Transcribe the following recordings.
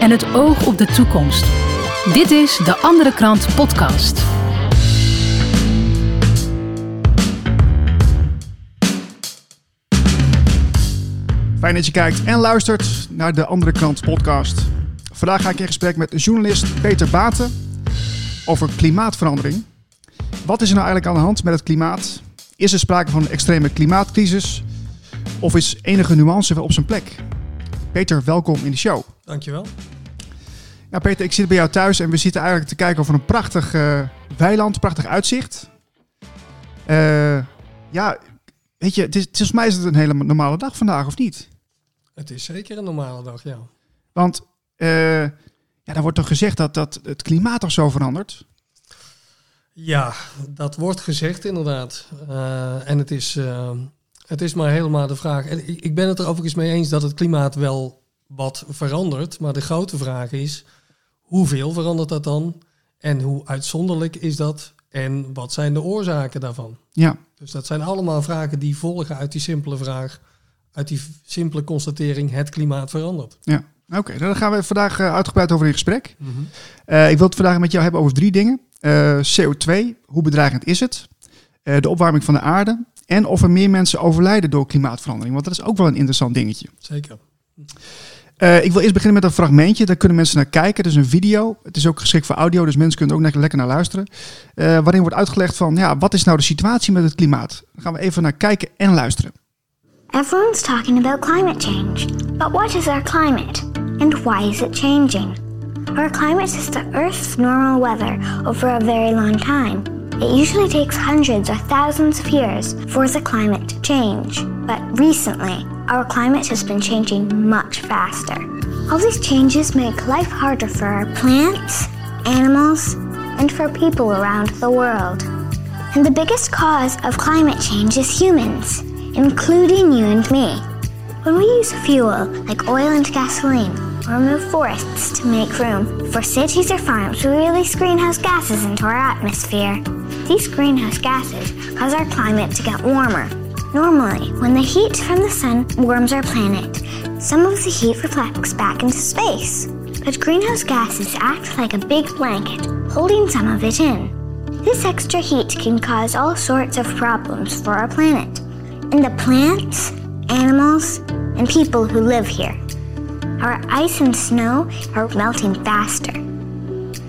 en het oog op de toekomst. Dit is de Andere Krant Podcast. Fijn dat je kijkt en luistert naar de Andere Krant podcast. Vandaag ga ik in gesprek met journalist Peter Baten over klimaatverandering. Wat is er nou eigenlijk aan de hand met het klimaat? Is er sprake van een extreme klimaatcrisis? Of is enige nuance wel op zijn plek? Peter, welkom in de show. Dankjewel. Ja, Peter, ik zit bij jou thuis en we zitten eigenlijk te kijken over een prachtig uh, weiland, prachtig uitzicht. Uh, ja, weet je, het is, volgens mij is het een hele normale dag vandaag, of niet? Het is zeker een normale dag, ja. Want uh, ja, daar wordt toch gezegd dat, dat het klimaat toch zo verandert? Ja, dat wordt gezegd inderdaad. en het is, het is maar helemaal de vraag. En ik ben het er overigens mee eens dat het klimaat wel wat verandert. Maar de grote vraag is, hoeveel verandert dat dan? En hoe uitzonderlijk is dat? En wat zijn de oorzaken daarvan? Ja. Dus dat zijn allemaal vragen die volgen uit die simpele vraag, uit die simpele constatering, het klimaat verandert. Ja, oké. Okay, nou, dan gaan we vandaag uh, uitgebreid over in gesprek. Mm -hmm. uh, ik wil het vandaag met jou hebben over drie dingen. Uh, CO2, hoe bedreigend is het? de opwarming van de aarde en of er meer mensen overlijden door klimaatverandering. Want dat is ook wel een interessant dingetje. Zeker. Uh, ik wil eerst beginnen met een fragmentje. Daar kunnen mensen naar kijken. Het is een video. Het is ook geschikt voor audio, dus mensen kunnen er ook lekker naar luisteren. Uh, waarin wordt uitgelegd van, ja, wat is nou de situatie met het klimaat? Daar gaan we even naar kijken en luisteren. Everyone's talking about climate change. But what is our climate? And why is it changing? Our climate is the Earth's normal weather over a very long time. It usually takes hundreds or thousands of years for the climate to change. But recently, our climate has been changing much faster. All these changes make life harder for our plants, animals, and for people around the world. And the biggest cause of climate change is humans, including you and me. When we use fuel like oil and gasoline, or remove forests to make room for cities or farms, we release greenhouse gases into our atmosphere. These greenhouse gases cause our climate to get warmer. Normally, when the heat from the sun warms our planet, some of the heat reflects back into space. But greenhouse gases act like a big blanket, holding some of it in. This extra heat can cause all sorts of problems for our planet, and the plants, animals, and people who live here. Our ice and snow are melting faster.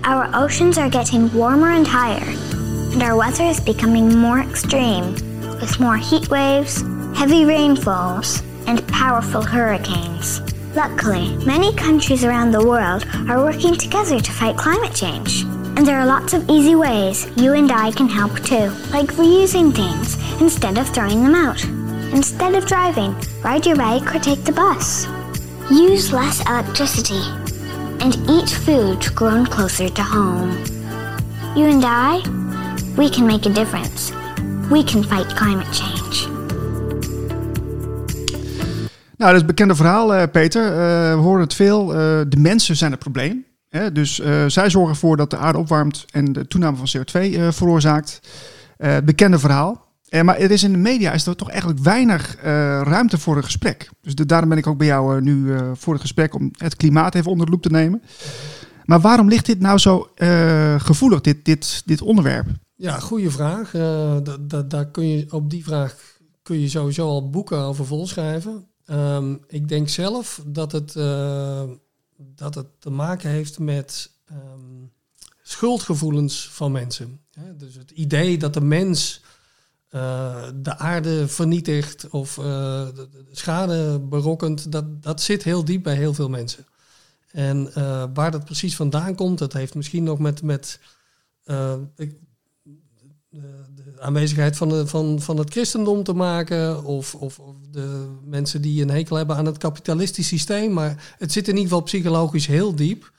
Our oceans are getting warmer and higher, and our weather is becoming more extreme, with more heat waves, heavy rainfalls, and powerful hurricanes. Luckily, many countries around the world are working together to fight climate change. And there are lots of easy ways you and I can help too, like reusing things instead of throwing them out. Instead of driving, ride your bike or take the bus. Use less electricity and eat food grown closer to home. You and I, we can make a difference. We can fight climate change. Nou, dat is een bekende verhaal, uh, Peter. Uh, we horen het veel. Uh, de mensen zijn het probleem. Hè? Dus zij zorgen ervoor dat de aarde opwarmt en de toename van CO2 veroorzaakt. bekende verhaal. maar er is in de media is er toch eigenlijk weinig ruimte voor een gesprek. Dus daarom ben ik ook bij jou nu voor het gesprek om het klimaat even onder de loep te nemen. Maar waarom ligt dit nou zo gevoelig, dit, dit, dit onderwerp? Ja, goede vraag. daar kun je, op die vraag kun je sowieso al boeken over volschrijven. Um, ik denk zelf dat het, uh, dat het te maken heeft met um, schuldgevoelens van mensen. Dus het idee dat de mens uh, de aarde vernietigt of de schade berokkent, dat, dat zit heel diep bij heel veel mensen. En waar dat precies vandaan komt, dat heeft misschien nog met, met ik, de aanwezigheid van, de, van, van het christendom te maken. Of, of, of, de mensen die een hekel hebben aan het kapitalistisch systeem. Maar het zit in ieder geval psychologisch heel diep.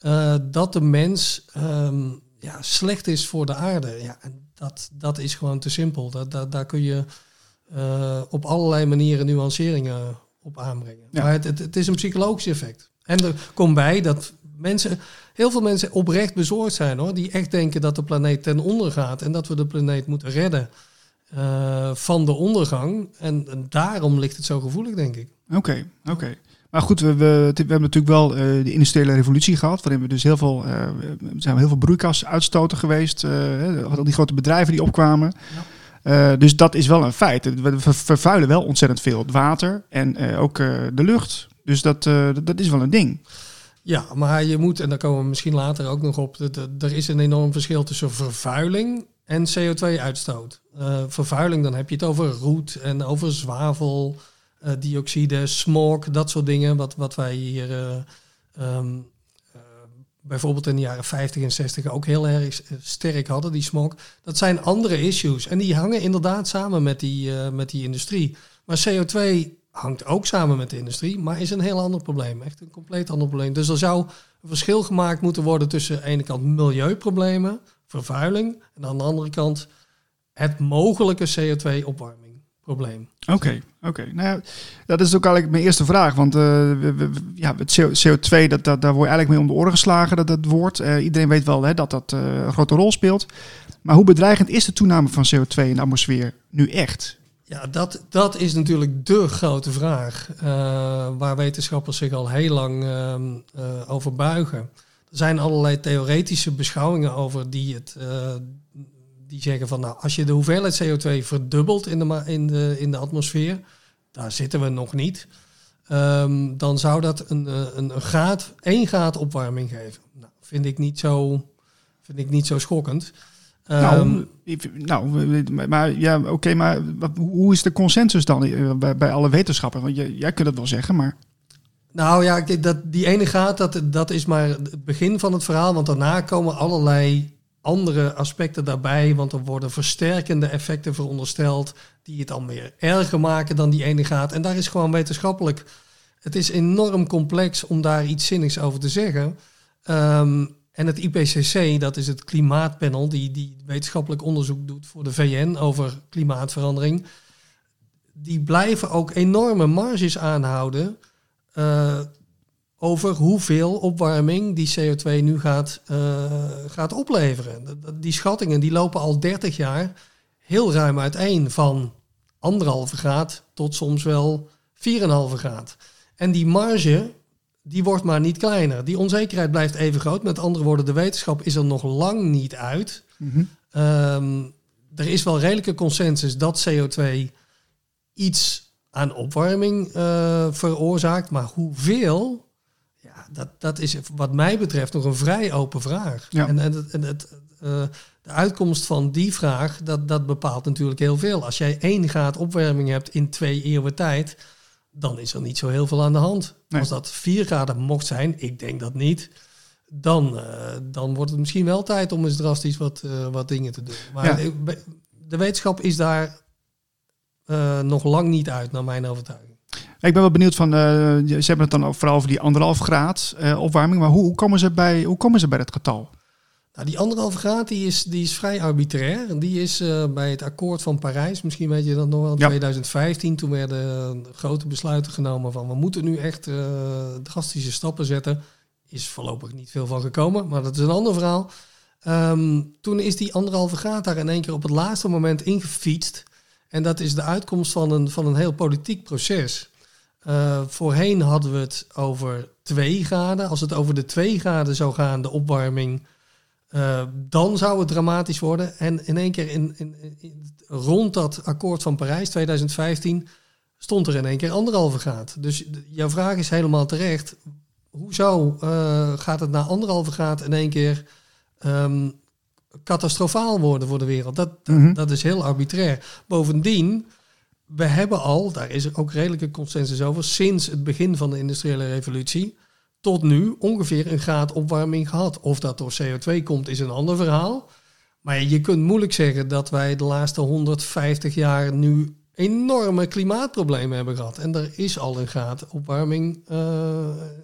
Uh, dat de mens um, ja, slecht is voor de aarde. Ja, en dat, dat is gewoon te simpel. Dat, dat, daar kun je uh, op allerlei manieren nuanceringen op aanbrengen. Ja. Maar het, het, het is een psychologisch effect. En er komt bij dat mensen, heel veel mensen oprecht bezorgd zijn hoor. Die echt denken dat de planeet ten onder gaat en dat we de planeet moeten redden uh, van de ondergang. En, en, daarom ligt het zo gevoelig, denk ik. Oké, okay, oké. Okay. Maar goed, we, we, we hebben natuurlijk wel uh, de industriële revolutie gehad, waarin we dus heel veel, uh, zijn heel veel broeikasuitstoten geweest, al die grote bedrijven die opkwamen. Ja. dus dat is wel een feit. We vervuilen wel ontzettend veel het water en ook de lucht. Dus dat, dat is wel een ding. Ja, maar je moet, en daar komen we misschien later ook nog op, er is een enorm verschil tussen vervuiling en CO2-uitstoot. vervuiling, dan heb je het over roet en over zwavel. Uh, dioxide, smog, dat soort dingen, wat, wat wij hier um, uh, bijvoorbeeld in de jaren 50 en 60 ook heel erg sterk hadden, die smog. Dat zijn andere issues en die hangen inderdaad samen met die, met die industrie. Maar CO2 hangt ook samen met de industrie, maar is een heel ander probleem. Echt een compleet ander probleem. Dus er zou een verschil gemaakt moeten worden tussen aan de ene kant milieuproblemen, vervuiling, en aan de andere kant het mogelijke CO2-opwarming probleem. Oké, oké. Nou dat is ook eigenlijk mijn eerste vraag. Want uh, we, ja, het CO2, dat, dat, daar word je eigenlijk mee om de oren geslagen, dat, dat woord. Uh, iedereen weet wel hè, dat dat uh, een grote rol speelt. Maar hoe bedreigend is de toename van CO2 in de atmosfeer nu echt? Ja, dat, dat is natuurlijk de grote vraag. waar wetenschappers zich al heel lang ehm, over buigen. Er zijn allerlei theoretische beschouwingen over die het die zeggen van nou, als je de hoeveelheid CO2 verdubbelt in de, in de, in de atmosfeer, daar zitten we nog niet, um, dan zou dat een, eh, een, een graad, één graad opwarming geven. Nou, vind ik niet zo, vind ik niet zo schokkend. Um, nou, nou, maar ja, oké, okay, maar hoe is de consensus dan eh, bij, bij alle wetenschappen? Want je, jij kunt het wel zeggen, maar. Nou ja, dat, die ene graad, dat, dat is maar het begin van het verhaal. Want daarna komen allerlei andere aspecten daarbij, want er worden versterkende effecten verondersteld die het dan weer erger maken dan die ene gaat. En daar is gewoon wetenschappelijk, het is enorm complex om daar iets zinnigs over te zeggen. Um, en het IPCC, dat is het klimaatpanel die, die wetenschappelijk onderzoek doet voor de VN over klimaatverandering, die blijven ook enorme marges aanhouden. Uh, over hoeveel opwarming die CO2 nu gaat, uh, gaat opleveren. Die schattingen die lopen al 30 jaar heel ruim uiteen van anderhalve graad tot soms wel 4,5 graad. En die marge die wordt maar niet kleiner. Die onzekerheid blijft even groot. Met andere woorden, de wetenschap is er nog lang niet uit. Mm -hmm. er is wel redelijke consensus dat CO2 iets aan opwarming uh, veroorzaakt, maar hoeveel dat, dat is wat mij betreft nog een vrij open vraag. En, en, het, en het, uh, de uitkomst van die vraag, dat, dat bepaalt natuurlijk heel veel. Als jij één graad opwarming hebt in twee eeuwen tijd, dan is er niet zo heel veel aan de hand. Als dat vier graden mocht zijn, ik denk dat niet, dan, uh, dan wordt het misschien wel tijd om eens drastisch wat, uh, wat dingen te doen. Maar ja. de wetenschap is daar nog lang niet uit, naar mijn overtuiging. Ik ben wel benieuwd van, uh, ze hebben het dan vooral over die anderhalf graad uh, opwarming, maar hoe, hoe, komen ze bij, hoe komen ze bij dat getal? Nou, die anderhalf graad die is, die is vrij arbitrair. Die is uh, bij het akkoord van Parijs, misschien weet je dat nog wel, in ja. 2015. Toen werden grote besluiten genomen van we moeten nu echt drastische stappen zetten. Is voorlopig niet veel van gekomen, maar dat is een ander verhaal. Um, toen is die anderhalve graad daar in één keer op het laatste moment ingefietst. En dat is de uitkomst van een, van een heel politiek proces. Uh, voorheen hadden we het over 2 graden. Als het over de 2 graden zou gaan, de opwarming, uh, dan zou het dramatisch worden. En in één keer in, in, in, rond dat akkoord van Parijs 2015 stond er in één keer anderhalve graad. Dus jouw vraag is helemaal terecht. Hoezo uh, gaat het naar anderhalve graad in één keer um, catastrofaal worden voor de wereld? Dat, dat, mm -hmm. dat is heel arbitrair. Bovendien we hebben al, daar is er ook redelijke consensus over, sinds het begin van de industriële revolutie tot nu ongeveer een graad opwarming gehad. Of dat door CO2 komt, is een ander verhaal. Maar je kunt moeilijk zeggen dat wij de laatste 150 jaar nu enorme klimaatproblemen hebben gehad. En er is al een graad opwarming, uh,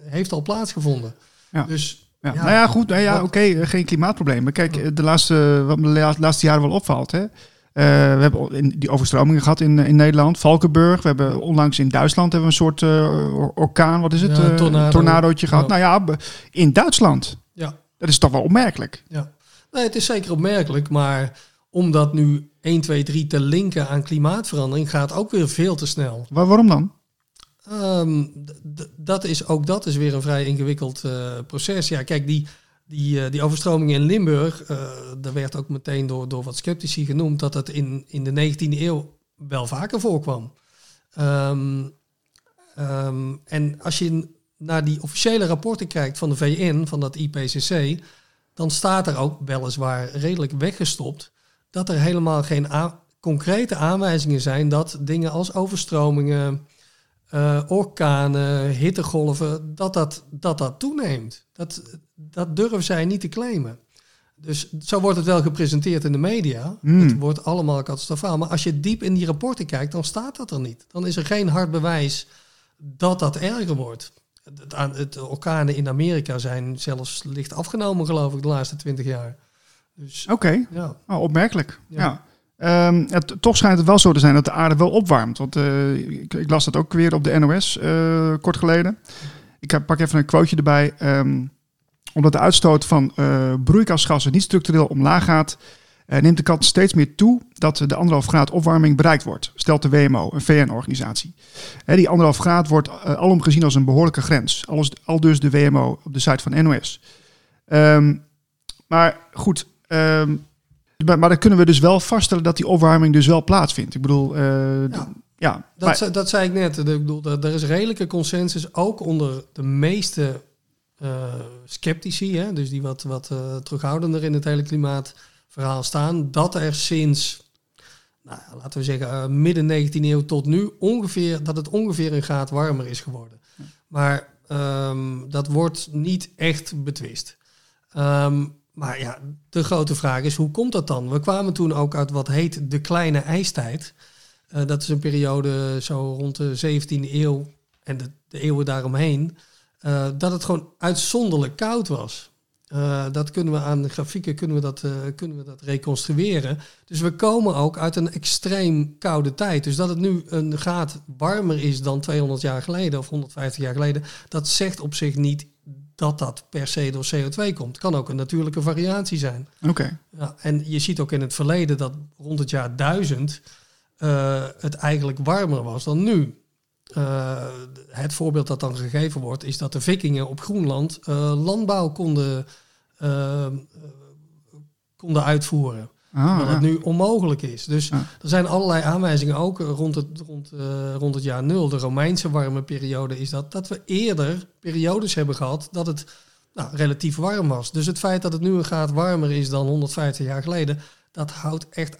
heeft al plaatsgevonden. Ja. Dus ja. nou ja, goed. Nou ja, oké, okay, geen klimaatproblemen. Kijk, de laatste, wat me de laatste jaren wel opvalt, hè, uh, we hebben die overstromingen gehad in, in Nederland, Valkenburg. We hebben onlangs in Duitsland hebben we een soort uh, orkaan, wat is het? Ja, tornado. tornadootje gehad. Ja. Nou ja, in Duitsland. Ja. Dat is toch wel opmerkelijk. Ja. Nee, het is zeker opmerkelijk, maar om dat nu 1, 2, 3 te linken aan klimaatverandering gaat ook weer veel te snel. Waar, waarom dan? Ehm, dat is, ook dat is weer een vrij ingewikkeld uh, proces. Ja, kijk, die, die, uh, die overstroming in Limburg, daar werd ook meteen door, door wat sceptici genoemd dat het in, in de 19e eeuw wel vaker voorkwam. Um, um, en als je naar die officiële rapporten kijkt van de VN, van dat IPCC, dan staat er ook weliswaar redelijk weggestopt dat er helemaal geen concrete aanwijzingen zijn dat dingen als overstromingen, uh, orkanen, hittegolven, dat dat, dat, dat toeneemt. Dat, dat durven zij niet te claimen. Dus zo wordt het wel gepresenteerd in de media. Hmm. Het wordt allemaal catastrofaal. Maar als je diep in die rapporten kijkt, dan staat dat er niet. Dan is er geen hard bewijs dat dat erger wordt. Het, het, orkanen in Amerika zijn zelfs licht afgenomen, geloof ik, de laatste twintig jaar. Dus, Oké, ja. Oh, opmerkelijk. ja. Het, toch schijnt het wel zo te zijn dat de aarde wel opwarmt. Want uh, ik, las dat ook weer op de NOS uh, kort geleden. Ik pak even een quoteje erbij. Um, omdat de uitstoot van uh, broeikasgassen niet structureel omlaag gaat, neemt de kans steeds meer toe dat de anderhalf graad opwarming bereikt wordt, stelt de WMO, een VN-organisatie. die anderhalf graad wordt alom gezien als een behoorlijke grens, al, dus de WMO op de site van NOS. Ehm, maar goed, maar, maar dan kunnen we dus wel vaststellen dat die opwarming dus wel plaatsvindt. Ik bedoel, uh, ja. ja. dat, dat zei ik net. Ik bedoel, er is redelijke consensus, ook onder de meeste uh, sceptici, hè, dus die wat, wat uh, terughoudender in het hele klimaatverhaal staan, dat er sinds, nou, laten we zeggen, midden 19e eeuw tot nu ongeveer, dat het ongeveer een graad warmer is geworden. Maar um, dat wordt niet echt betwist. Um, maar ja, de grote vraag is, hoe komt dat dan? We kwamen toen ook uit wat heet de kleine ijstijd. Uh, dat is een periode zo rond de 17e eeuw en de, eeuwen daaromheen. Uh, dat het gewoon uitzonderlijk koud was. Uh, dat kunnen we aan grafieken kunnen we dat, kunnen we dat reconstrueren. Dus we komen ook uit een extreem koude tijd. Dus dat het nu een graad warmer is dan 200 jaar geleden of 150 jaar geleden, dat zegt op zich niet dat dat per se door CO2 komt. Kan ook een natuurlijke variatie zijn. Oké. Ja, en je ziet ook in het verleden dat rond het jaar 1000 uh, eh, het eigenlijk warmer was dan nu. Uh, het voorbeeld dat dan gegeven wordt is dat de vikingen op Groenland uh, landbouw konden, konden uitvoeren. Ah, dat het nu onmogelijk is. Dus er zijn allerlei aanwijzingen ook rond het, rond, uh, rond het jaar nul. De Romeinse warme periode is dat, dat we eerder periodes hebben gehad dat het nou, relatief warm was. Dus het feit dat het nu een graad warmer is dan 150 jaar geleden, dat houdt echt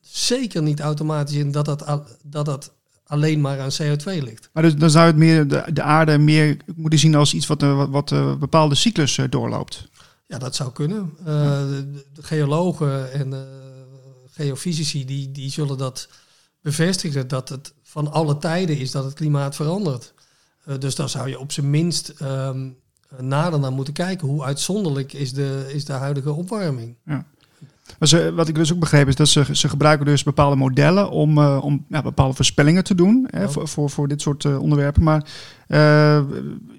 zeker niet automatisch in dat dat, dat dat alleen maar aan CO2 ligt. Maar dus, dan zou het meer de, de aarde meer moeten zien als iets wat, wat, wat een bepaalde cyclus doorloopt. Ja, dat zou kunnen. Uh, de, geologen en uh, geofysici die, die zullen dat bevestigen dat het van alle tijden is dat het klimaat verandert. Uh, dus daar zou je op zijn minst um, nader naar moeten kijken. Hoe uitzonderlijk is de, is de huidige opwarming? Ja. Maar ze, wat ik dus ook begreep is dat ze, ze gebruiken dus bepaalde modellen om, uh, om ja, bepaalde voorspellingen te doen hè, voor, voor, voor dit soort uh, onderwerpen. Maar uh,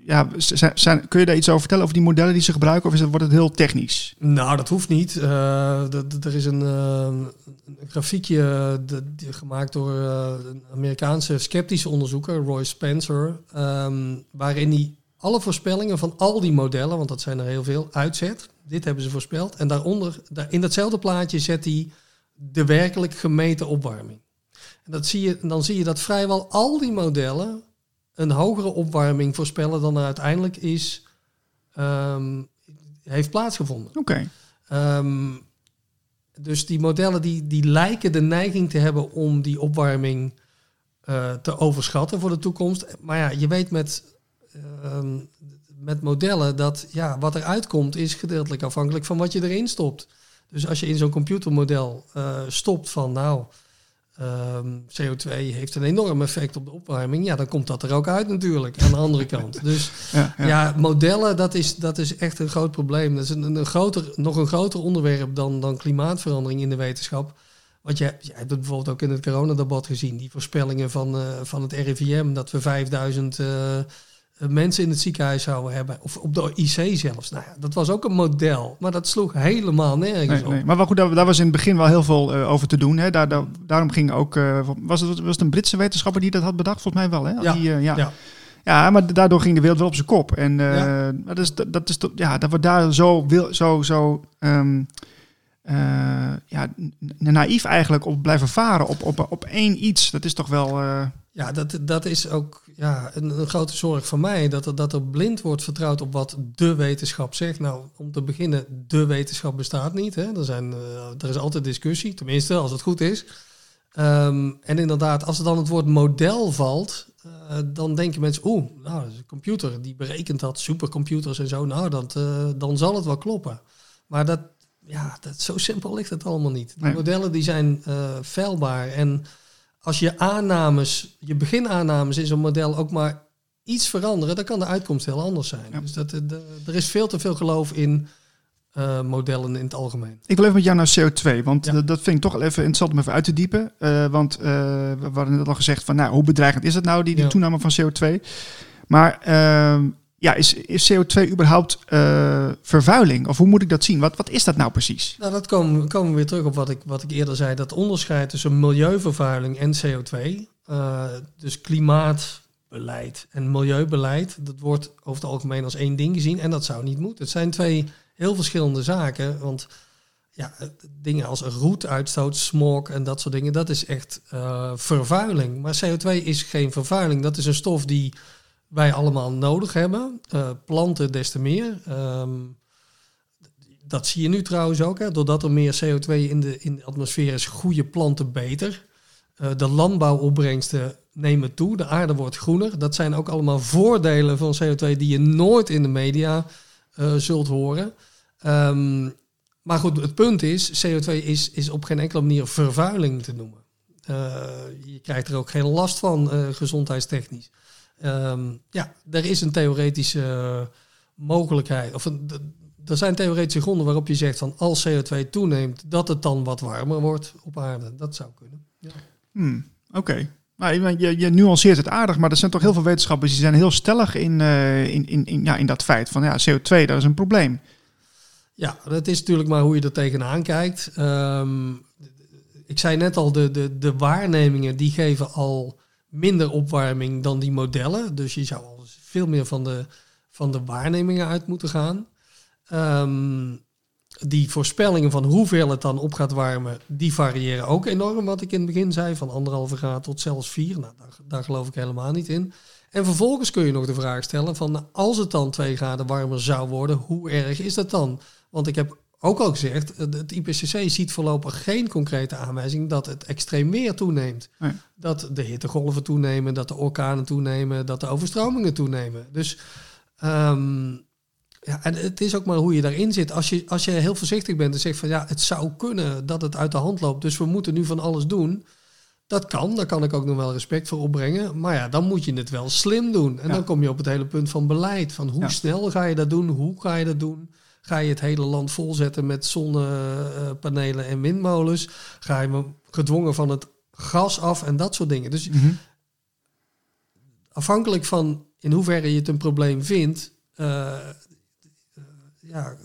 ja, zijn, kun je daar iets over vertellen over die modellen die ze gebruiken of is het, wordt het heel technisch? Nou, dat hoeft niet. er is een, een grafiekje gemaakt door een Amerikaanse sceptische onderzoeker, Roy Spencer, um, waarin hij alle voorspellingen van al die modellen, want dat zijn er heel veel, uitzet. Dit hebben ze voorspeld. En daaronder, in datzelfde plaatje zet hij de werkelijk gemeten opwarming. En dat zie je, dan zie je dat vrijwel al die modellen een hogere opwarming voorspellen dan er uiteindelijk is, um, heeft plaatsgevonden. Oké. Ehm, dus die modellen die, die lijken de neiging te hebben om die opwarming uh, te overschatten voor de toekomst. Maar ja, je weet met Ehm, met modellen dat ja, wat eruit komt is gedeeltelijk afhankelijk van wat je erin stopt. Dus als je in zo'n computermodel uh, stopt van nou, ehm, CO2 heeft een enorm effect op de opwarming, ja, dan komt dat er ook uit natuurlijk aan de andere kant. Dus ja, ja. modellen, dat is, dat is echt een groot probleem. Dat is een, een groter, nog een groter onderwerp dan, dan klimaatverandering in de wetenschap. Want je, hebt het bijvoorbeeld ook in het coronadebat gezien, die voorspellingen van, uh, van het RIVM, dat we 5000 eh, mensen in het ziekenhuis zouden hebben. Of op de IC zelfs. Nou ja, dat was ook een model. Maar dat sloeg helemaal nergens Nee, op. nee. Maar wel goed, daar, daar was in het begin wel heel veel eh, over te doen. Hè. Daar, daar- daarom ging ook... eh, was, het, was het een Britse wetenschapper die dat had bedacht? Volgens mij wel, hè? Ja, Die, eh, ja. ja. Ja, maar daardoor ging de wereld wel op zijn kop. En eh, Ja. dat, is, dat, dat is toch, ja, dat we daar zo, wil, zo, zo ehm, eh, ja, naïef eigenlijk op blijven varen op, op, op één iets. Dat is toch wel. eh, Ja, dat, dat is ook ja, een, grote zorg van mij. Dat er, dat er blind wordt vertrouwd op wat de wetenschap zegt. Nou, om te beginnen, de wetenschap bestaat niet. Hè. Er, zijn, eh, er is altijd discussie, tenminste als het goed is. Ehm, en inderdaad, als er dan het woord model valt, dan denken mensen, oeh, nou, een computer die berekent dat, supercomputers en zo. Nou, dat, dan zal het wel kloppen. Maar dat, ja, dat, zo simpel ligt het allemaal niet. De Nee. modellen die zijn eh feilbaar. En als je aannames, je beginaannames in zo'n model ook maar iets veranderen, dan kan de uitkomst heel anders zijn. Ja. Dus dat, de, er is veel te veel geloof in eh, modellen in het algemeen. Ik wil even met jou naar CO2, want Ja. dat, vind ik toch wel even interessant om even uit te diepen. Eh, want eh, we hadden net al gezegd van, nou, hoe bedreigend is het nou, die, die Ja. toename van CO2? Maar ehm, ja, is, is CO2 überhaupt eh, vervuiling? Of hoe moet ik dat zien? Wat, wat is dat nou precies? Nou, dat komen, komen we weer terug op wat ik, wat ik eerder zei. Dat onderscheid tussen milieuvervuiling en CO2. eh, dus klimaatbeleid en milieubeleid. Dat wordt over het algemeen als één ding gezien. En dat zou niet moeten. Het zijn twee heel verschillende zaken. Want ja, dingen als roetuitstoot, smog en dat soort dingen. Dat is echt eh, vervuiling. Maar CO2 is geen vervuiling. Dat is een stof die wij allemaal nodig hebben. Eh, planten des te meer. Ehm, dat zie je nu trouwens ook. Hè. Doordat er meer CO2 in de, in atmosfeer is, groeien planten beter. Eh, de landbouwopbrengsten nemen toe. De aarde wordt groener. Dat zijn ook allemaal voordelen van CO2 die je nooit in de media eh, zult horen. Ehm, maar goed, het punt is, CO2 is, is op geen enkele manier vervuiling te noemen. Je krijgt er ook geen last van, gezondheidstechnisch. Ehm, ja, er is een theoretische mogelijkheid, of een, er zijn theoretische gronden waarop je zegt van als CO2 toeneemt, dat het dan wat warmer wordt op aarde. Dat zou kunnen. Ja. Hmm, Oké. Nou, je- je, nuanceert het aardig, maar er zijn toch heel veel wetenschappers die zijn heel stellig in, eh, in, in, in, ja, in dat feit van ja, CO2, dat is een probleem. Ja, dat is natuurlijk maar hoe je er tegenaan kijkt. Ehm, ik zei net al, de, de, de waarnemingen die geven al minder opwarming dan die modellen. Dus je zou al veel meer van de, van de waarnemingen uit moeten gaan. Ehm, die voorspellingen van hoeveel het dan op gaat warmen, die variëren ook enorm. Wat ik in het begin zei, van anderhalve graad tot zelfs vier. Nou, daar, daar geloof ik helemaal niet in. En vervolgens kun je nog de vraag stellen van als het dan 2 graden warmer zou worden, hoe erg is dat dan? Want ik heb ook al gezegd, het IPCC ziet voorlopig geen concrete aanwijzing dat het extreem weer toeneemt. Nee. Dat de hittegolven toenemen, dat de orkanen toenemen, dat de overstromingen toenemen. Dus ehm, ja, en het is ook maar hoe je daarin zit. Als je, als je heel voorzichtig bent en zegt van ja, het zou kunnen dat het uit de hand loopt, dus we moeten nu van alles doen. Dat kan, daar kan ik ook nog wel respect voor opbrengen. Maar ja, dan moet je het wel slim doen. En Ja. dan kom je op het hele punt van beleid. Van hoe Ja. snel ga je dat doen? Hoe ga je dat doen? Ga je het hele land volzetten met zonnepanelen en windmolens? Ga je me gedwongen van het gas af en dat soort dingen? Dus Mhm. afhankelijk van in hoeverre je het een probleem vindt, eh, ja,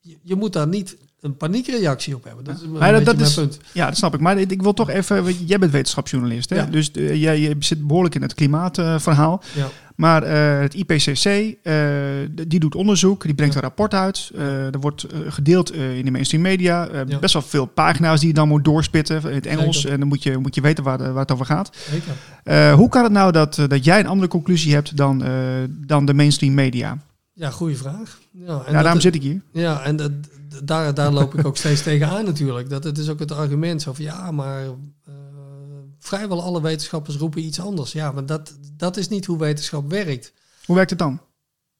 je, je moet daar niet een paniekreactie op hebben. Dat is een, beetje dat- dat mijn is- punt. Ja, dat snap ik. Maar ik wil toch even, jij bent wetenschapsjournalist, hè? Ja. dus eh, jij je zit behoorlijk in het klimaatverhaal. Ja. Maar eh, het IPCC, eh, die doet onderzoek, die brengt Ja. een rapport uit. Er wordt gedeeld in de mainstream media. Ja. Best wel veel pagina's die je dan moet doorspitten in het Engels. Zeker. En dan moet je, moet je weten waar, waar het over gaat. Zeker. Hoe kan het nou dat, dat jij een andere conclusie hebt dan, dan de mainstream media? Ja, goede vraag. Ja, en ja, daarom zit ik hier. Ja, en dat, daar, daar loop ik ook steeds tegenaan natuurlijk. Dat het is ook het argument zo van ja, maar eh, vrijwel alle wetenschappers roepen iets anders. Ja, maar dat, dat is niet hoe wetenschap werkt. Hoe werkt het dan?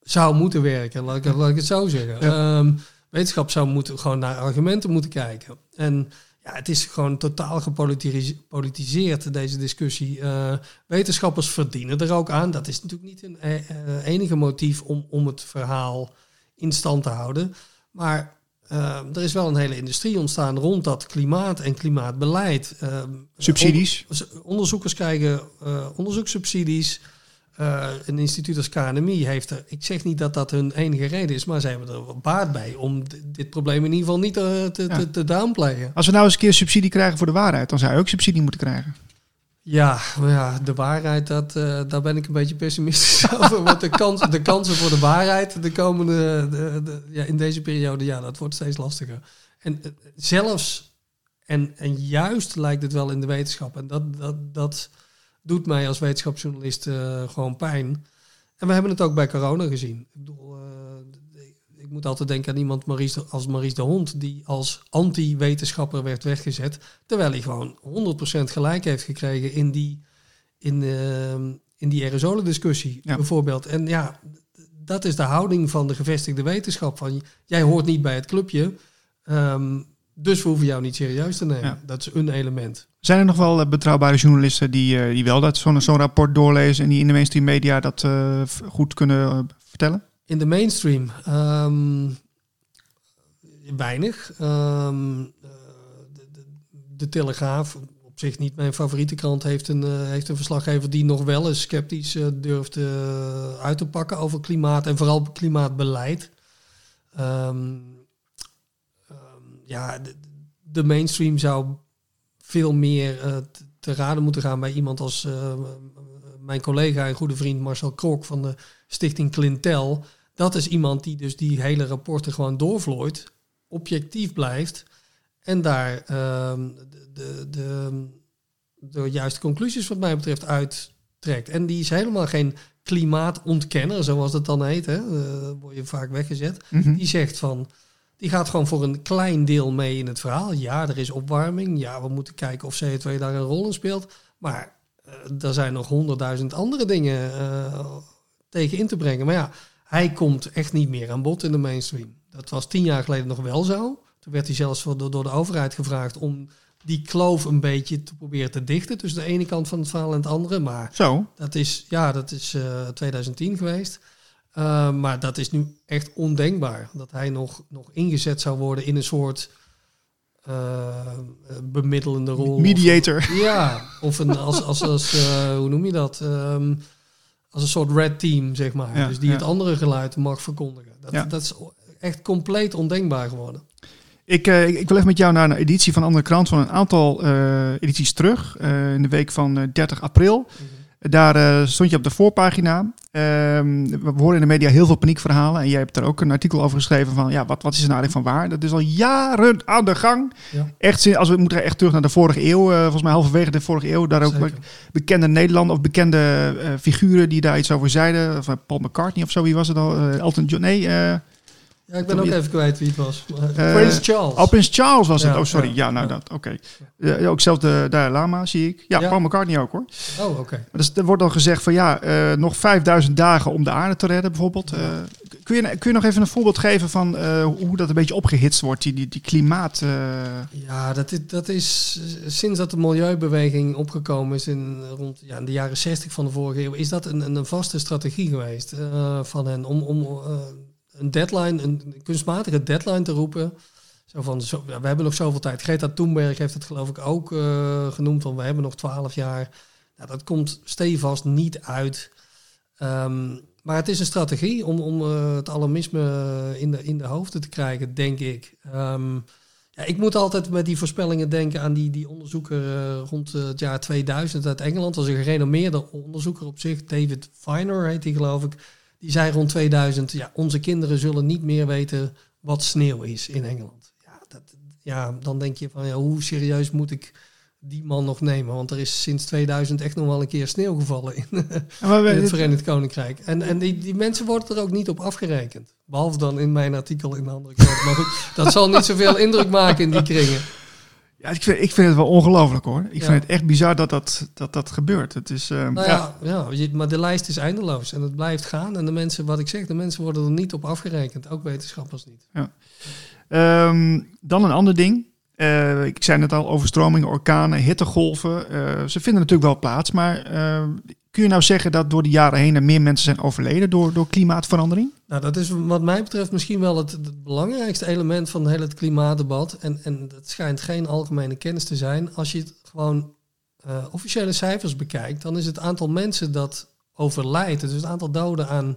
Zou moeten werken, laat ik, laat ik het zo zeggen. Ehm, wetenschap zou moeten, gewoon naar argumenten moeten kijken. En ja, het is gewoon totaal gepolitiseerd, deze discussie. Eh, wetenschappers verdienen er ook aan. Dat is natuurlijk niet een eh, enige motief om, om het verhaal in stand te houden. Maar eh, er is wel een hele industrie ontstaan rond dat klimaat en klimaatbeleid. Ehm, Subsidies? on- onderzoekers krijgen eh, onderzoekssubsidies. Uh, een instituut als KNMI heeft er, ik zeg niet dat dat hun enige reden is, maar ze hebben er baat bij om dit probleem in ieder geval niet te, te, te, te downplayen. Als we nou eens een keer subsidie krijgen voor de waarheid, dan zou je ook subsidie moeten krijgen. Ja, ja, de waarheid, dat, uh, daar ben ik een beetje pessimistisch over. Want de, kans, de kansen voor de waarheid de komende, de, de, ja, in deze periode, ja, dat wordt steeds lastiger. En uh, zelfs, en, en juist lijkt het wel in de wetenschap, en dat, dat, dat doet mij als wetenschapsjournalist uh, gewoon pijn. En we hebben het ook bij corona gezien. Ik bedoel, moet altijd denken aan iemand Maries als Maries de Hond, die als anti-wetenschapper werd weggezet, terwijl hij gewoon 100% gelijk heeft gekregen in die, in, uh, in die aerosolendiscussie ja. bijvoorbeeld. En ja, dat is de houding van de gevestigde wetenschap. Van, jij hoort niet bij het clubje, um, dus we hoeven jou niet serieus te nemen. Ja. Dat is een element. Zijn er nog wel uh, betrouwbare journalisten die, uh, die wel dat zo'n zo'n rapport doorlezen en die in de mainstream media dat uh, goed kunnen vertellen? In de mainstream um, weinig. Um, de, de, de, Telegraaf, op zich niet mijn favoriete krant, heeft een, uh, heeft een verslaggever die nog wel eens sceptisch uh, durft uit te pakken over klimaat en vooral klimaatbeleid. Um, ja, de, de, mainstream zou veel meer te raden moeten gaan bij iemand als mijn collega en goede vriend Marcel Krok van de Stichting Clintel. Dat is iemand die dus die hele rapporten gewoon doorvlooit, objectief blijft en daar uh, de, de, de, juiste conclusies wat mij betreft uittrekt. En die is helemaal geen klimaatontkenner, zoals het dan heet, hè, uh, word je vaak weggezet. Mm -hmm. Die zegt van, die gaat gewoon voor een klein deel mee in het verhaal. Ja, er is opwarming. Ja, we moeten kijken of CO2 daar een rol in speelt. Maar uh, er zijn nog honderdduizend andere dingen uh, tegen in te brengen. Maar ja, hij komt echt niet meer aan bod in de mainstream. Dat was tien jaar geleden nog wel zo. Toen werd hij zelfs door, door de overheid gevraagd om die kloof een beetje te proberen te dichten tussen de ene kant van het verhaal en het andere. Maar zo. dat is, ja, dat is uh, 2010 geweest. Uh, maar dat is nu echt ondenkbaar. Dat hij nog, nog ingezet zou worden in een soort uh, bemiddelende rol. Mediator. Of, ja, of een, als, als, als hoe noem je dat? Um, als een soort red team, zeg maar. Ja, dus die ja. het andere geluid mag verkondigen. Dat, ja. dat is echt compleet ondenkbaar geworden. Ik, uh, ik, wil even met jou naar een editie van Andere Krant van een aantal uh, edities terug. Uh, in de week van 30 april. Mm -hmm. Daar stond je op de voorpagina. Ehm, we horen in de media heel veel paniekverhalen. En jij hebt er ook een artikel over geschreven van... ja, wat, wat is er nou eigenlijk van waar? Dat is al jaren aan de gang. Echt, als we moeten echt terug naar de vorige eeuw. volgens mij halverwege de vorige eeuw. Daar ook Zeker. bekende Nederlanders of bekende figuren die daar iets over zeiden. Of Paul McCartney of zo, wie was het al? Elton John, nee... Ja, ik ben ook even kwijt wie het was. Uh, Prince Charles. Oh, Prins Charles was het. Oh, sorry. Ja, ja nou dat. Oké. Okay. Uh, ook zelf de Dalai Lama zie ik. Ja, Paul McCartney ook hoor. Oh, oké. Okay. Dus er wordt dan gezegd van ja, uh, nog 5000 dagen om de aarde te redden bijvoorbeeld. kun, je, kun je nog even een voorbeeld geven van hoe dat een beetje opgehitst wordt, die, die, die klimaat... Ja, dat is, dat is sinds dat de milieubeweging opgekomen is in rond ja, in de jaren 60 van de vorige eeuw, is dat een, een vaste strategie geweest van hen om... om een deadline, een kunstmatige deadline te roepen. Zo van, we hebben nog zoveel tijd. Greta Thunberg heeft het geloof ik ook uh, genoemd, van we hebben nog twaalf jaar. Nou, dat komt stevast niet uit. Um, maar het is een strategie om, om uh, het alarmisme in de, in de hoofden te krijgen, denk ik. Um, ja, ik moet altijd met die voorspellingen denken aan die, die onderzoeker uh, rond het jaar 2000 uit Engeland. Was een gerenommeerde onderzoeker op zich. David Viner heet hij geloof ik. Die zei rond 2000, ja, onze kinderen zullen niet meer weten wat sneeuw is in Engeland. Ja, dat, ja dan denk je van, ja, hoe serieus moet ik die man nog nemen? Want er is sinds 2000 echt nog wel een keer sneeuw gevallen in, in het Verenigd Koninkrijk. En, en die, die mensen worden er ook niet op afgerekend. Behalve dan in mijn artikel in de andere kant. Maar goed, dat zal niet zoveel indruk maken in die kringen. Ja, ik vind, ik vind het wel ongelooflijk hoor. Ik ja. vind het echt bizar dat dat, dat, dat gebeurt. Het is, uh, nou ja, ja. ja, maar de lijst is eindeloos en het blijft gaan. En de mensen, wat ik zeg, de mensen worden er niet op afgerekend. Ook wetenschappers niet. Ja. Um, dan een ander ding. Uh, ik zei net al, overstromingen, orkanen, hittegolven. Uh, ze vinden natuurlijk wel plaats, maar uh, kun je nou zeggen dat door de jaren heen er meer mensen zijn overleden door, door klimaatverandering? Nou, dat is wat mij betreft misschien wel het, belangrijkste element van het hele klimaatdebat. En, en het schijnt geen algemene kennis te zijn. Als je het gewoon officiële cijfers bekijkt, dan is het aantal mensen dat overlijdt, dus het aantal doden aan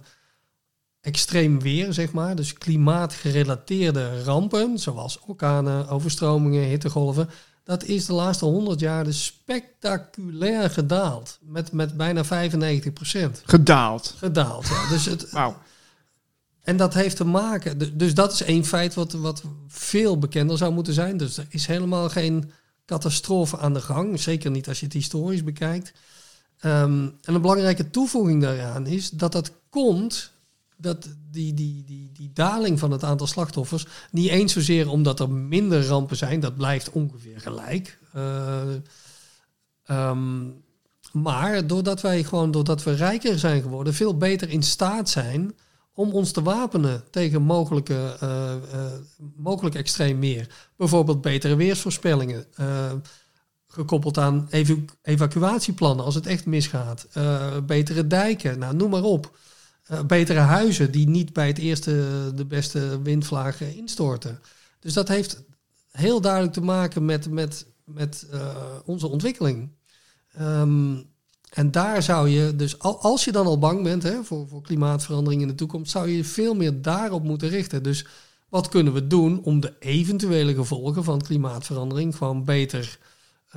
extreem weer, zeg maar, dus klimaatgerelateerde rampen, zoals orkanen, overstromingen, hittegolven, dat is de laatste 100 jaar dus spectaculair gedaald. Met, met bijna 95 procent. Gedaald. Gedaald, ja. Dus het, Wauw. en dat heeft te maken, du- dus dat is één feit wat, wat veel bekender zou moeten zijn. Dus er is helemaal geen catastrofe aan de gang, zeker niet als je het historisch bekijkt. Ehm, en een belangrijke toevoeging daaraan is dat dat komt, dat die, die, die, die daling van het aantal slachtoffers, niet eens zozeer omdat er minder rampen zijn, dat blijft ongeveer gelijk. Eh, ehm, maar doordat wij gewoon, doordat we rijker zijn geworden, veel beter in staat zijn om ons te wapenen tegen mogelijke, eh, mogelijk extreem weer. Bijvoorbeeld betere weersvoorspellingen. gekoppeld aan evacu- evacuatieplannen als het echt misgaat. Betere dijken, nou, noem maar op. Eh, betere huizen die niet bij het eerste de beste windvlagen instorten. Dus dat heeft heel duidelijk te maken met, met, met eh, onze ontwikkeling. Ehm, en daar zou je, dus al, als je dan al bang bent hè, voor, voor klimaatverandering in de toekomst, zou je veel meer daarop moeten richten. Dus wat kunnen we doen om de eventuele gevolgen van klimaatverandering gewoon beter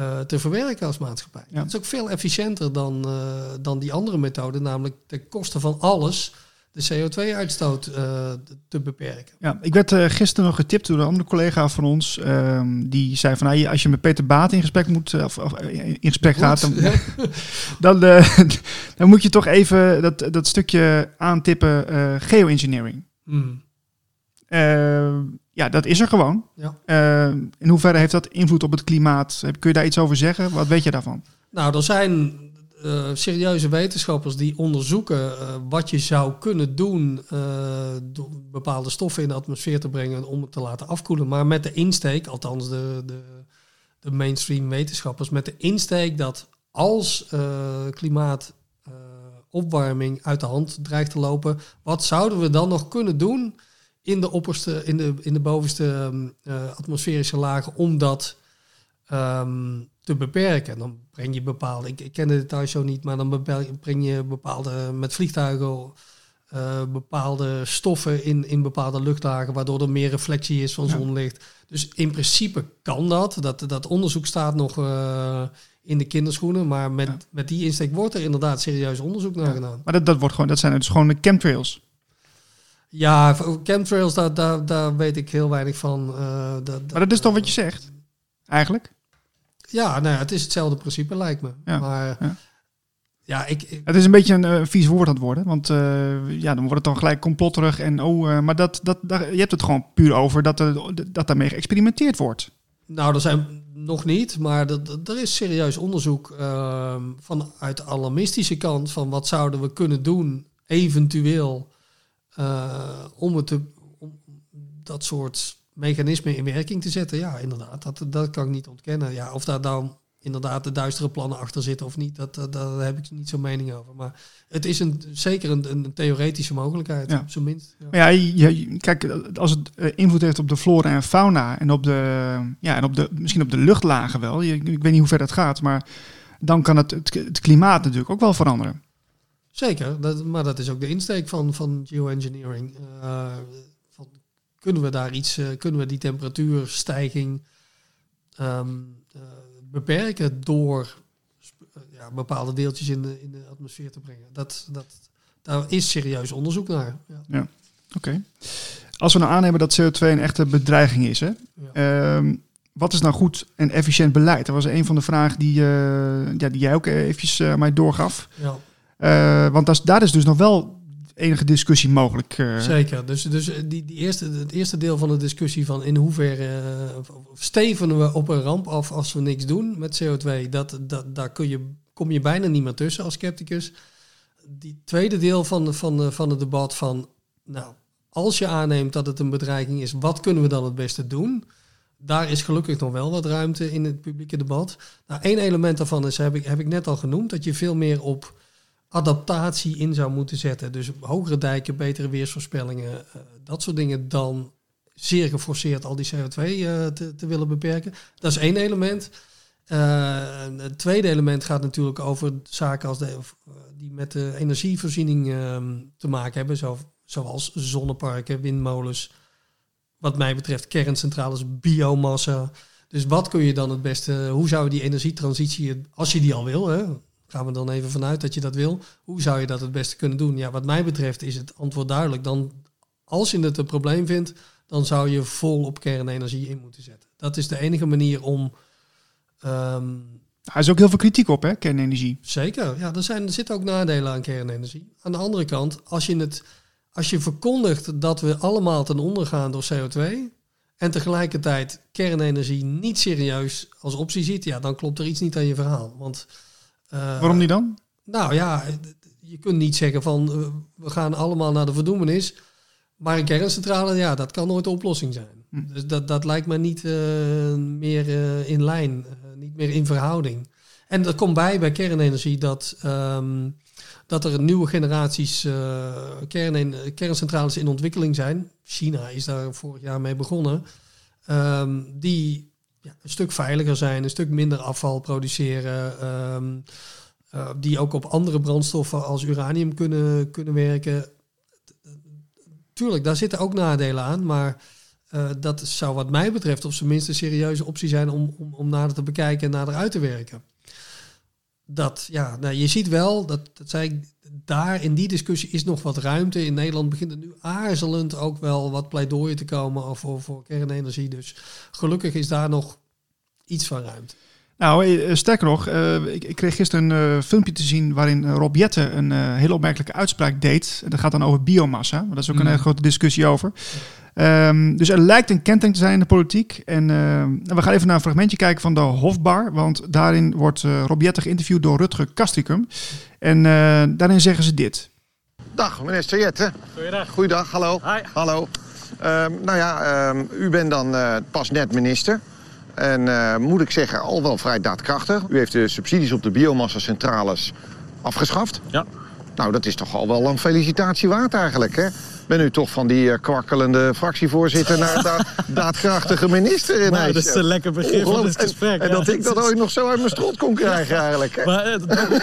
eh, te verwerken als maatschappij? Ja. Dat is ook veel efficiënter dan, eh, dan die andere methode, namelijk ten koste van alles de CO2-uitstoot eh, te beperken. Ja, ik werd gisteren nog getipt door een andere collega van ons. ehm, die zei van, nou, als je met Peter Baat in gesprek, moet, of, of, in gesprek gaat, dan, dan, dan moet je toch even dat, dat stukje aantippen geoengineering. Hmm. Ja, dat is er gewoon. Ja. Eh, in hoeverre heeft dat invloed op het klimaat? Kun je daar iets over zeggen? Wat weet je daarvan? Nou, er zijn eh, serieuze wetenschappers die onderzoeken eh, wat je zou kunnen doen door bepaalde stoffen in de atmosfeer te brengen om het te laten afkoelen. Maar met de insteek, althans de, de, de mainstream wetenschappers, met de insteek dat als klimaatopwarming uit de hand dreigt te lopen, wat zouden we dan nog kunnen doen in de opperste, in de, in de bovenste ehm, eh, atmosferische lagen om dat ehm, te beperken. Dan breng je bepaalde, ik, ik ken de details zo niet, maar dan breng je bepaalde met vliegtuigen eh, bepaalde stoffen in, in bepaalde luchtlagen, waardoor er meer reflectie is van Ja. zonlicht. Dus in principe kan dat. Dat, dat onderzoek staat nog eh, in de kinderschoenen, maar met, Ja. met die insteek wordt er inderdaad serieus onderzoek naar Ja. gedaan. Maar dat, dat, wordt gewoon, dat zijn dus gewoon de chemtrails. Ja, chemtrails, daar, daar, daar weet ik heel weinig van. eh, dat, Maar dat is toch wat je zegt? Eigenlijk? Ja, nou ja, het is hetzelfde principe, lijkt me. Ja, Maar ja. ja, ik, ik- Het is een beetje een eh, vies woord aan het worden. Want eh, ja, dan wordt het dan gelijk complotterig. En, oh, maar dat, dat, daar, je hebt het gewoon puur over dat, er, dat daarmee geëxperimenteerd wordt. nou, er zijn nog niet, maar er is serieus onderzoek vanuit de alarmistische kant van wat zouden we kunnen doen, eventueel, eh, om, het te, om dat soort mechanismen in werking te zetten. Ja, inderdaad, dat, dat kan ik niet ontkennen. Ja, of daar dan inderdaad de duistere plannen achter zitten of niet, dat, dat, daar heb ik niet zo'n mening over. Maar het is een, zeker een, een theoretische mogelijkheid, Ja. op zijn minst. Ja. Maar ja, je, je- kijk, als het eh, invloed heeft op de flora en fauna en op de, ja, en op de, misschien op de luchtlagen wel. Je, ik weet niet hoe ver dat gaat, maar dan kan het, het, het klimaat natuurlijk ook wel veranderen. Zeker, dat, maar dat is ook de insteek van, van geoengineering. Eh, van, kunnen we daar iets, eh, kunnen we die temperatuurstijging ehm, eh, beperken door ja, bepaalde deeltjes in de, in de atmosfeer te brengen? Dat, dat, daar is serieus onderzoek naar. Ja. Oké. Als we nou aannemen dat CO2 een echte bedreiging is, hè? Ja. Ehm, wat is nou goed en efficiënt beleid? Dat was een van de vragen die, ja, die jij ook eventjes mij doorgaf. Ja, Eh, want daar is dus nog wel enige discussie mogelijk. eh. zeker. Dus, dus die, die eerste, het eerste deel van de discussie van in hoeverre eh, of stevenen we op een ramp af als we niks doen met CO2, dat, dat, daar kun je, kom je bijna niet meer tussen als scepticus. Die tweede deel van, de- van, van het debat van, nou, als je aanneemt dat het een bedreiging is, wat kunnen we dan het beste doen? Daar is gelukkig nog wel wat ruimte in het publieke debat. Nou, één element daarvan is, heb ik, heb ik net al genoemd, dat je veel meer op adaptatie in zou moeten zetten. Dus hogere dijken, betere weersvoorspellingen, eh, dat soort dingen dan zeer geforceerd al die CO2 eh, te, willen beperken. Dat is één element. het tweede element gaat natuurlijk over zaken als de, die met de energievoorziening ehm, te maken hebben, zo, zoals zonneparken, windmolens, wat mij betreft kerncentrales, biomassa. Dus wat kun je dan het beste, hoe zou je die energietransitie, als je die al wil, hè, gaan we dan even vanuit dat je dat wil, hoe zou je dat het beste kunnen doen? Ja, wat mij betreft is het antwoord duidelijk. Dan, als je het een probleem vindt, dan zou je vol op kernenergie in moeten zetten. Dat is de enige manier om. Um, er is ook heel veel kritiek op, hè, kernenergie. Zeker, ja, er, zijn, er zitten ook nadelen aan kernenergie. Aan de andere kant, als je, het, als je verkondigt dat we allemaal ten onder gaan door CO2 en tegelijkertijd kernenergie niet serieus als optie ziet, ja, dan klopt er iets niet aan je verhaal. Want, Waarom niet dan? Nou ja, je kunt niet zeggen van uh, we gaan allemaal naar de verdoemenis, maar een kerncentrale, ja, dat kan nooit de oplossing zijn. Hm. Dus dat, dat lijkt me niet uh, meer in lijn niet meer in verhouding. En er komt bij bij kernenergie dat, um, dat er nieuwe generaties uh, kern kerncentrales in ontwikkeling zijn. China is daar vorig jaar mee begonnen. Um, die een stuk veiliger zijn, een stuk minder afval produceren. Um, uh, die ook op andere brandstoffen als uranium kunnen, kunnen werken. Tuurlijk, daar zitten ook nadelen aan, maar uh, dat zou wat mij betreft op zijn minst een serieuze optie zijn om, om, om nader te bekijken en nader uit te werken. Dat, ja, nou, je ziet wel, dat, dat zei ik, daar in die discussie is nog wat ruimte. In Nederland begint het nu aarzelend ook wel wat pleidooien te komen voor, voor kernenergie. Dus gelukkig is daar nog iets van ruimte. Nou, eh, sterker nog, uh, ik, ik, kreeg gisteren een uh, filmpje te zien waarin Rob Jette een hele opmerkelijke uitspraak deed. Dat gaat dan over biomassa. Maar dat is ook een mm. hele grote discussie over. Um, dus er lijkt een kentering te zijn in de politiek. En uh, we gaan even naar een fragmentje kijken van de Hofbar. Want daarin wordt uh, Rob Jette geïnterviewd door Rutger Kastricum. En uh, daarin zeggen ze dit. Dag, minister Jette. Goeiedag. Goeiedag, hallo. Hi. Hallo. Um, nou ja, um, u bent dan pas net minister. En moet ik zeggen, al wel vrij daadkrachtig. U heeft de subsidies op de biomassa-centrales afgeschaft. Ja. Nou, dat is toch al wel een felicitatie waard eigenlijk, hè? Ben u toch van die eh, kwakkelende fractievoorzitter naar da daadkrachtige minister in nou, Dat is een lekker begrip van dit gesprek. En, dat ik dat ooit nog zo uit mijn strot kon krijgen eigenlijk. Maar uh,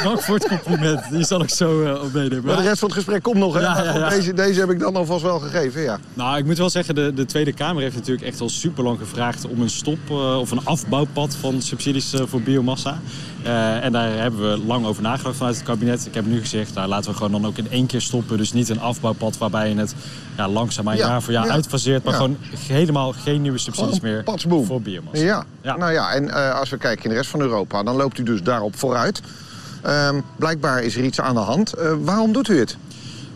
dank voor het compliment. Die zal ik zo uh, op meenemen. Maar de rest van het gesprek komt nog. Hè? Ja, deze, deze heb ik dan alvast wel gegeven, ja. Nou, ik moet wel zeggen, de, de Tweede Kamer heeft natuurlijk echt al super lang gevraagd... om een stop of een afbouwpad van subsidies voor biomassa. Uh, en daar hebben we lang over nagedacht vanuit het kabinet. Ik heb nu gezegd, nou, laten we gewoon dan ook in één keer stoppen. Dus niet een afbouwpad waarbij je het ja, langzaam ja, jaar voor jaar ja, uitfaseert. Maar gewoon helemaal geen nieuwe subsidies meer voor biomassa. Ja. nou ja, en uh, als we kijken in de rest van Europa, dan loopt u dus daarop vooruit. Uh, blijkbaar is er iets aan de hand. Uh, waarom doet u het?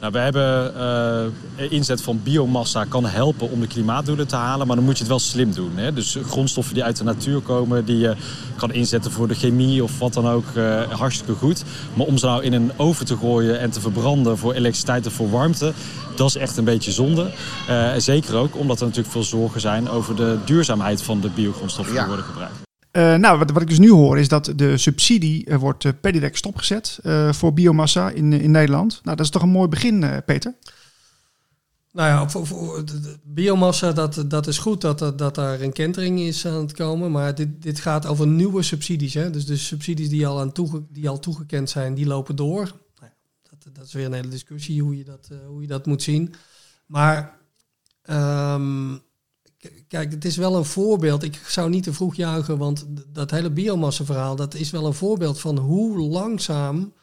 Nou, we hebben uh, inzet van biomassa kan helpen om de klimaatdoelen te halen, maar dan moet je het wel slim doen. Hè? Dus grondstoffen die uit de natuur komen, die je kan inzetten voor de chemie of wat dan ook, uh, hartstikke goed. Maar om ze nou in een oven te gooien en te verbranden voor elektriciteit of voor warmte, dat is echt een beetje zonde. Uh, zeker ook omdat er natuurlijk veel zorgen zijn over de duurzaamheid van de biogrondstoffen die worden gebruikt. Uh, nou, wat, wat, ik dus nu hoor is dat de subsidie uh, wordt uh, per direct stopgezet voor biomassa in, in Nederland. Nou, dat is toch een mooi begin, Peter? Nou ja, voor, voor de, biomassa, dat, dat is goed dat, dat, daar een kentering is aan het komen. Maar dit, dit gaat over nieuwe subsidies. Hè? Dus de subsidies die al, aan die al toegekend zijn, die lopen door. Nou dat, dat is weer een hele discussie hoe je dat, hoe je dat moet zien. Maar... Um, Kijk, het is wel een voorbeeld. Ik zou niet te vroeg juichen, want dat hele biomassa-verhaal, dat is wel een voorbeeld van hoe langzaam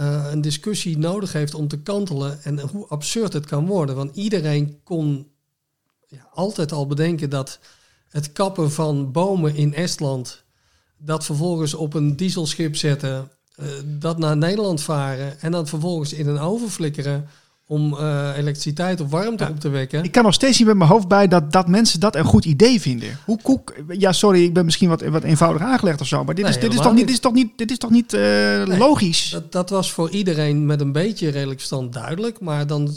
uh, een discussie nodig heeft om te kantelen en hoe absurd het kan worden. Want iedereen kon ja, altijd al bedenken dat het kappen van bomen in Estland, dat vervolgens op een dieselschip zetten, uh, dat naar Nederland varen en dan vervolgens in een oven flikkeren om uh, elektriciteit of warmte op te wekken. Ik kan nog steeds niet met mijn hoofd bij dat, dat mensen dat een goed idee vinden. Hoe koek? Ja, sorry, ik ben misschien wat, wat eenvoudig aangelegd of zo, maar dit, is, dit, is, toch niet, dit is toch niet, dit is toch niet uh, nee, logisch? Dat, dat was voor iedereen met een beetje redelijk verstand duidelijk, maar dan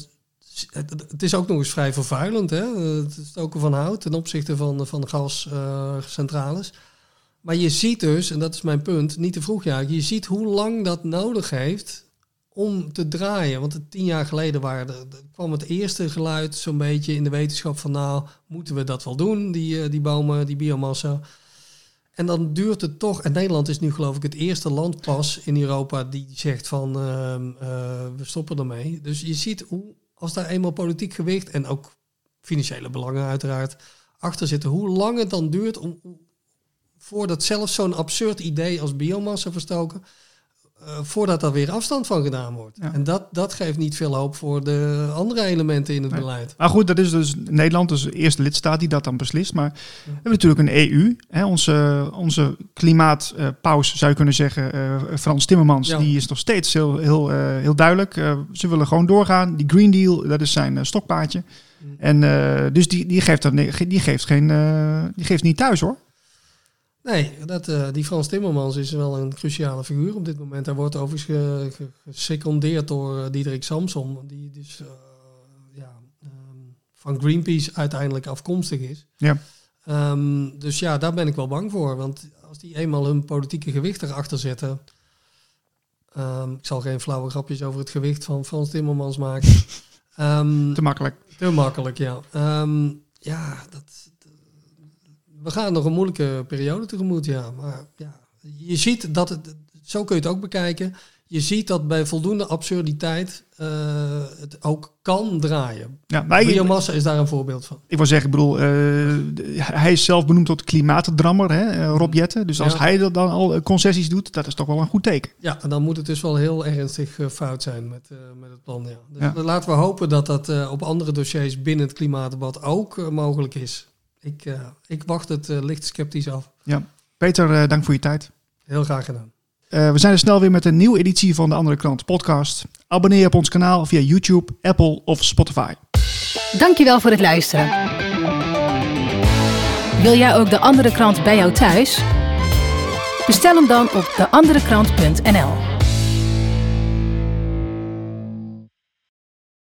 het, is ook nog eens vrij vervuilend. Hè? Het is ook van hout ten opzichte van, van gascentrales. Uh, maar je ziet dus, en dat is mijn punt, niet te vroeg ja, je ziet hoe lang dat nodig heeft om te draaien. Want tien jaar geleden kwam het eerste geluid zo'n beetje in de wetenschap van nou, moeten we dat wel doen, die, uh, die bomen, die biomassa. En dan duurt het toch. En Nederland is nu geloof ik het eerste land pas in Europa die zegt van ehm, eh, we stoppen ermee. Dus je ziet hoe als daar eenmaal politiek gewicht en ook financiële belangen uiteraard achter zitten, hoe lang het dan duurt om voordat zelfs zo'n absurd idee als biomassa verstoken uh, voordat daar weer afstand van gedaan wordt. En dat, dat geeft niet veel hoop voor de andere elementen in het beleid. Maar goed, dat is dus Nederland, dus de eerste lidstaat die dat dan beslist. Maar we hebben natuurlijk een EU. Hè, onze, onze klimaatpaus, zou je kunnen zeggen, uh, Frans Timmermans, die is nog steeds heel, heel, uh, heel duidelijk. ze willen gewoon doorgaan. Die Green Deal, dat is zijn stokpaardje. En dus die, die, geeft, dan, die, geeft geen, die geeft niet thuis hoor. Nee, dat, uh, die Frans Timmermans is wel een cruciale figuur op dit moment. Hij wordt overigens gesecondeerd door uh, Diederik Samson, die dus uh, ja, um, van Greenpeace uiteindelijk afkomstig is. Ja. Um, dus ja, daar ben ik wel bang voor. Want als die eenmaal hun politieke gewicht erachter zetten. Um, ik zal geen flauwe grapjes over het gewicht van Frans Timmermans maken. te makkelijk. Te makkelijk, ja. ja, dat, we gaan nog een moeilijke periode tegemoet, ja. Maar ja, je ziet dat het, zo kun je het ook bekijken. Je ziet dat bij voldoende absurditeit uh, het ook kan draaien. Ja, maar Biomassa is daar een voorbeeld van. Ik wil zeggen, ik bedoel, uh, hij is zelf benoemd tot klimaatdrammer, hè, eh, Rob Jette. Dus als ja. hij dan al concessies doet, dat is toch wel een goed teken. Ja, en dan moet het dus wel heel ernstig fout zijn met, uh, met het plan. Ja. Dus laten we hopen dat dat op andere dossiers binnen het klimaatdebat ook mogelijk is ik, uh, ik wacht het uh, licht sceptisch af. Ja. Peter, uh, dank voor je tijd. Heel graag gedaan. we zijn er snel weer met een nieuwe editie van de Andere Krant podcast. Abonneer op ons kanaal via YouTube, Apple of Spotify. Dankjewel voor het luisteren. Wil jij ook de Andere Krant bij jou thuis? Bestel hem dan op deanderekrant.nl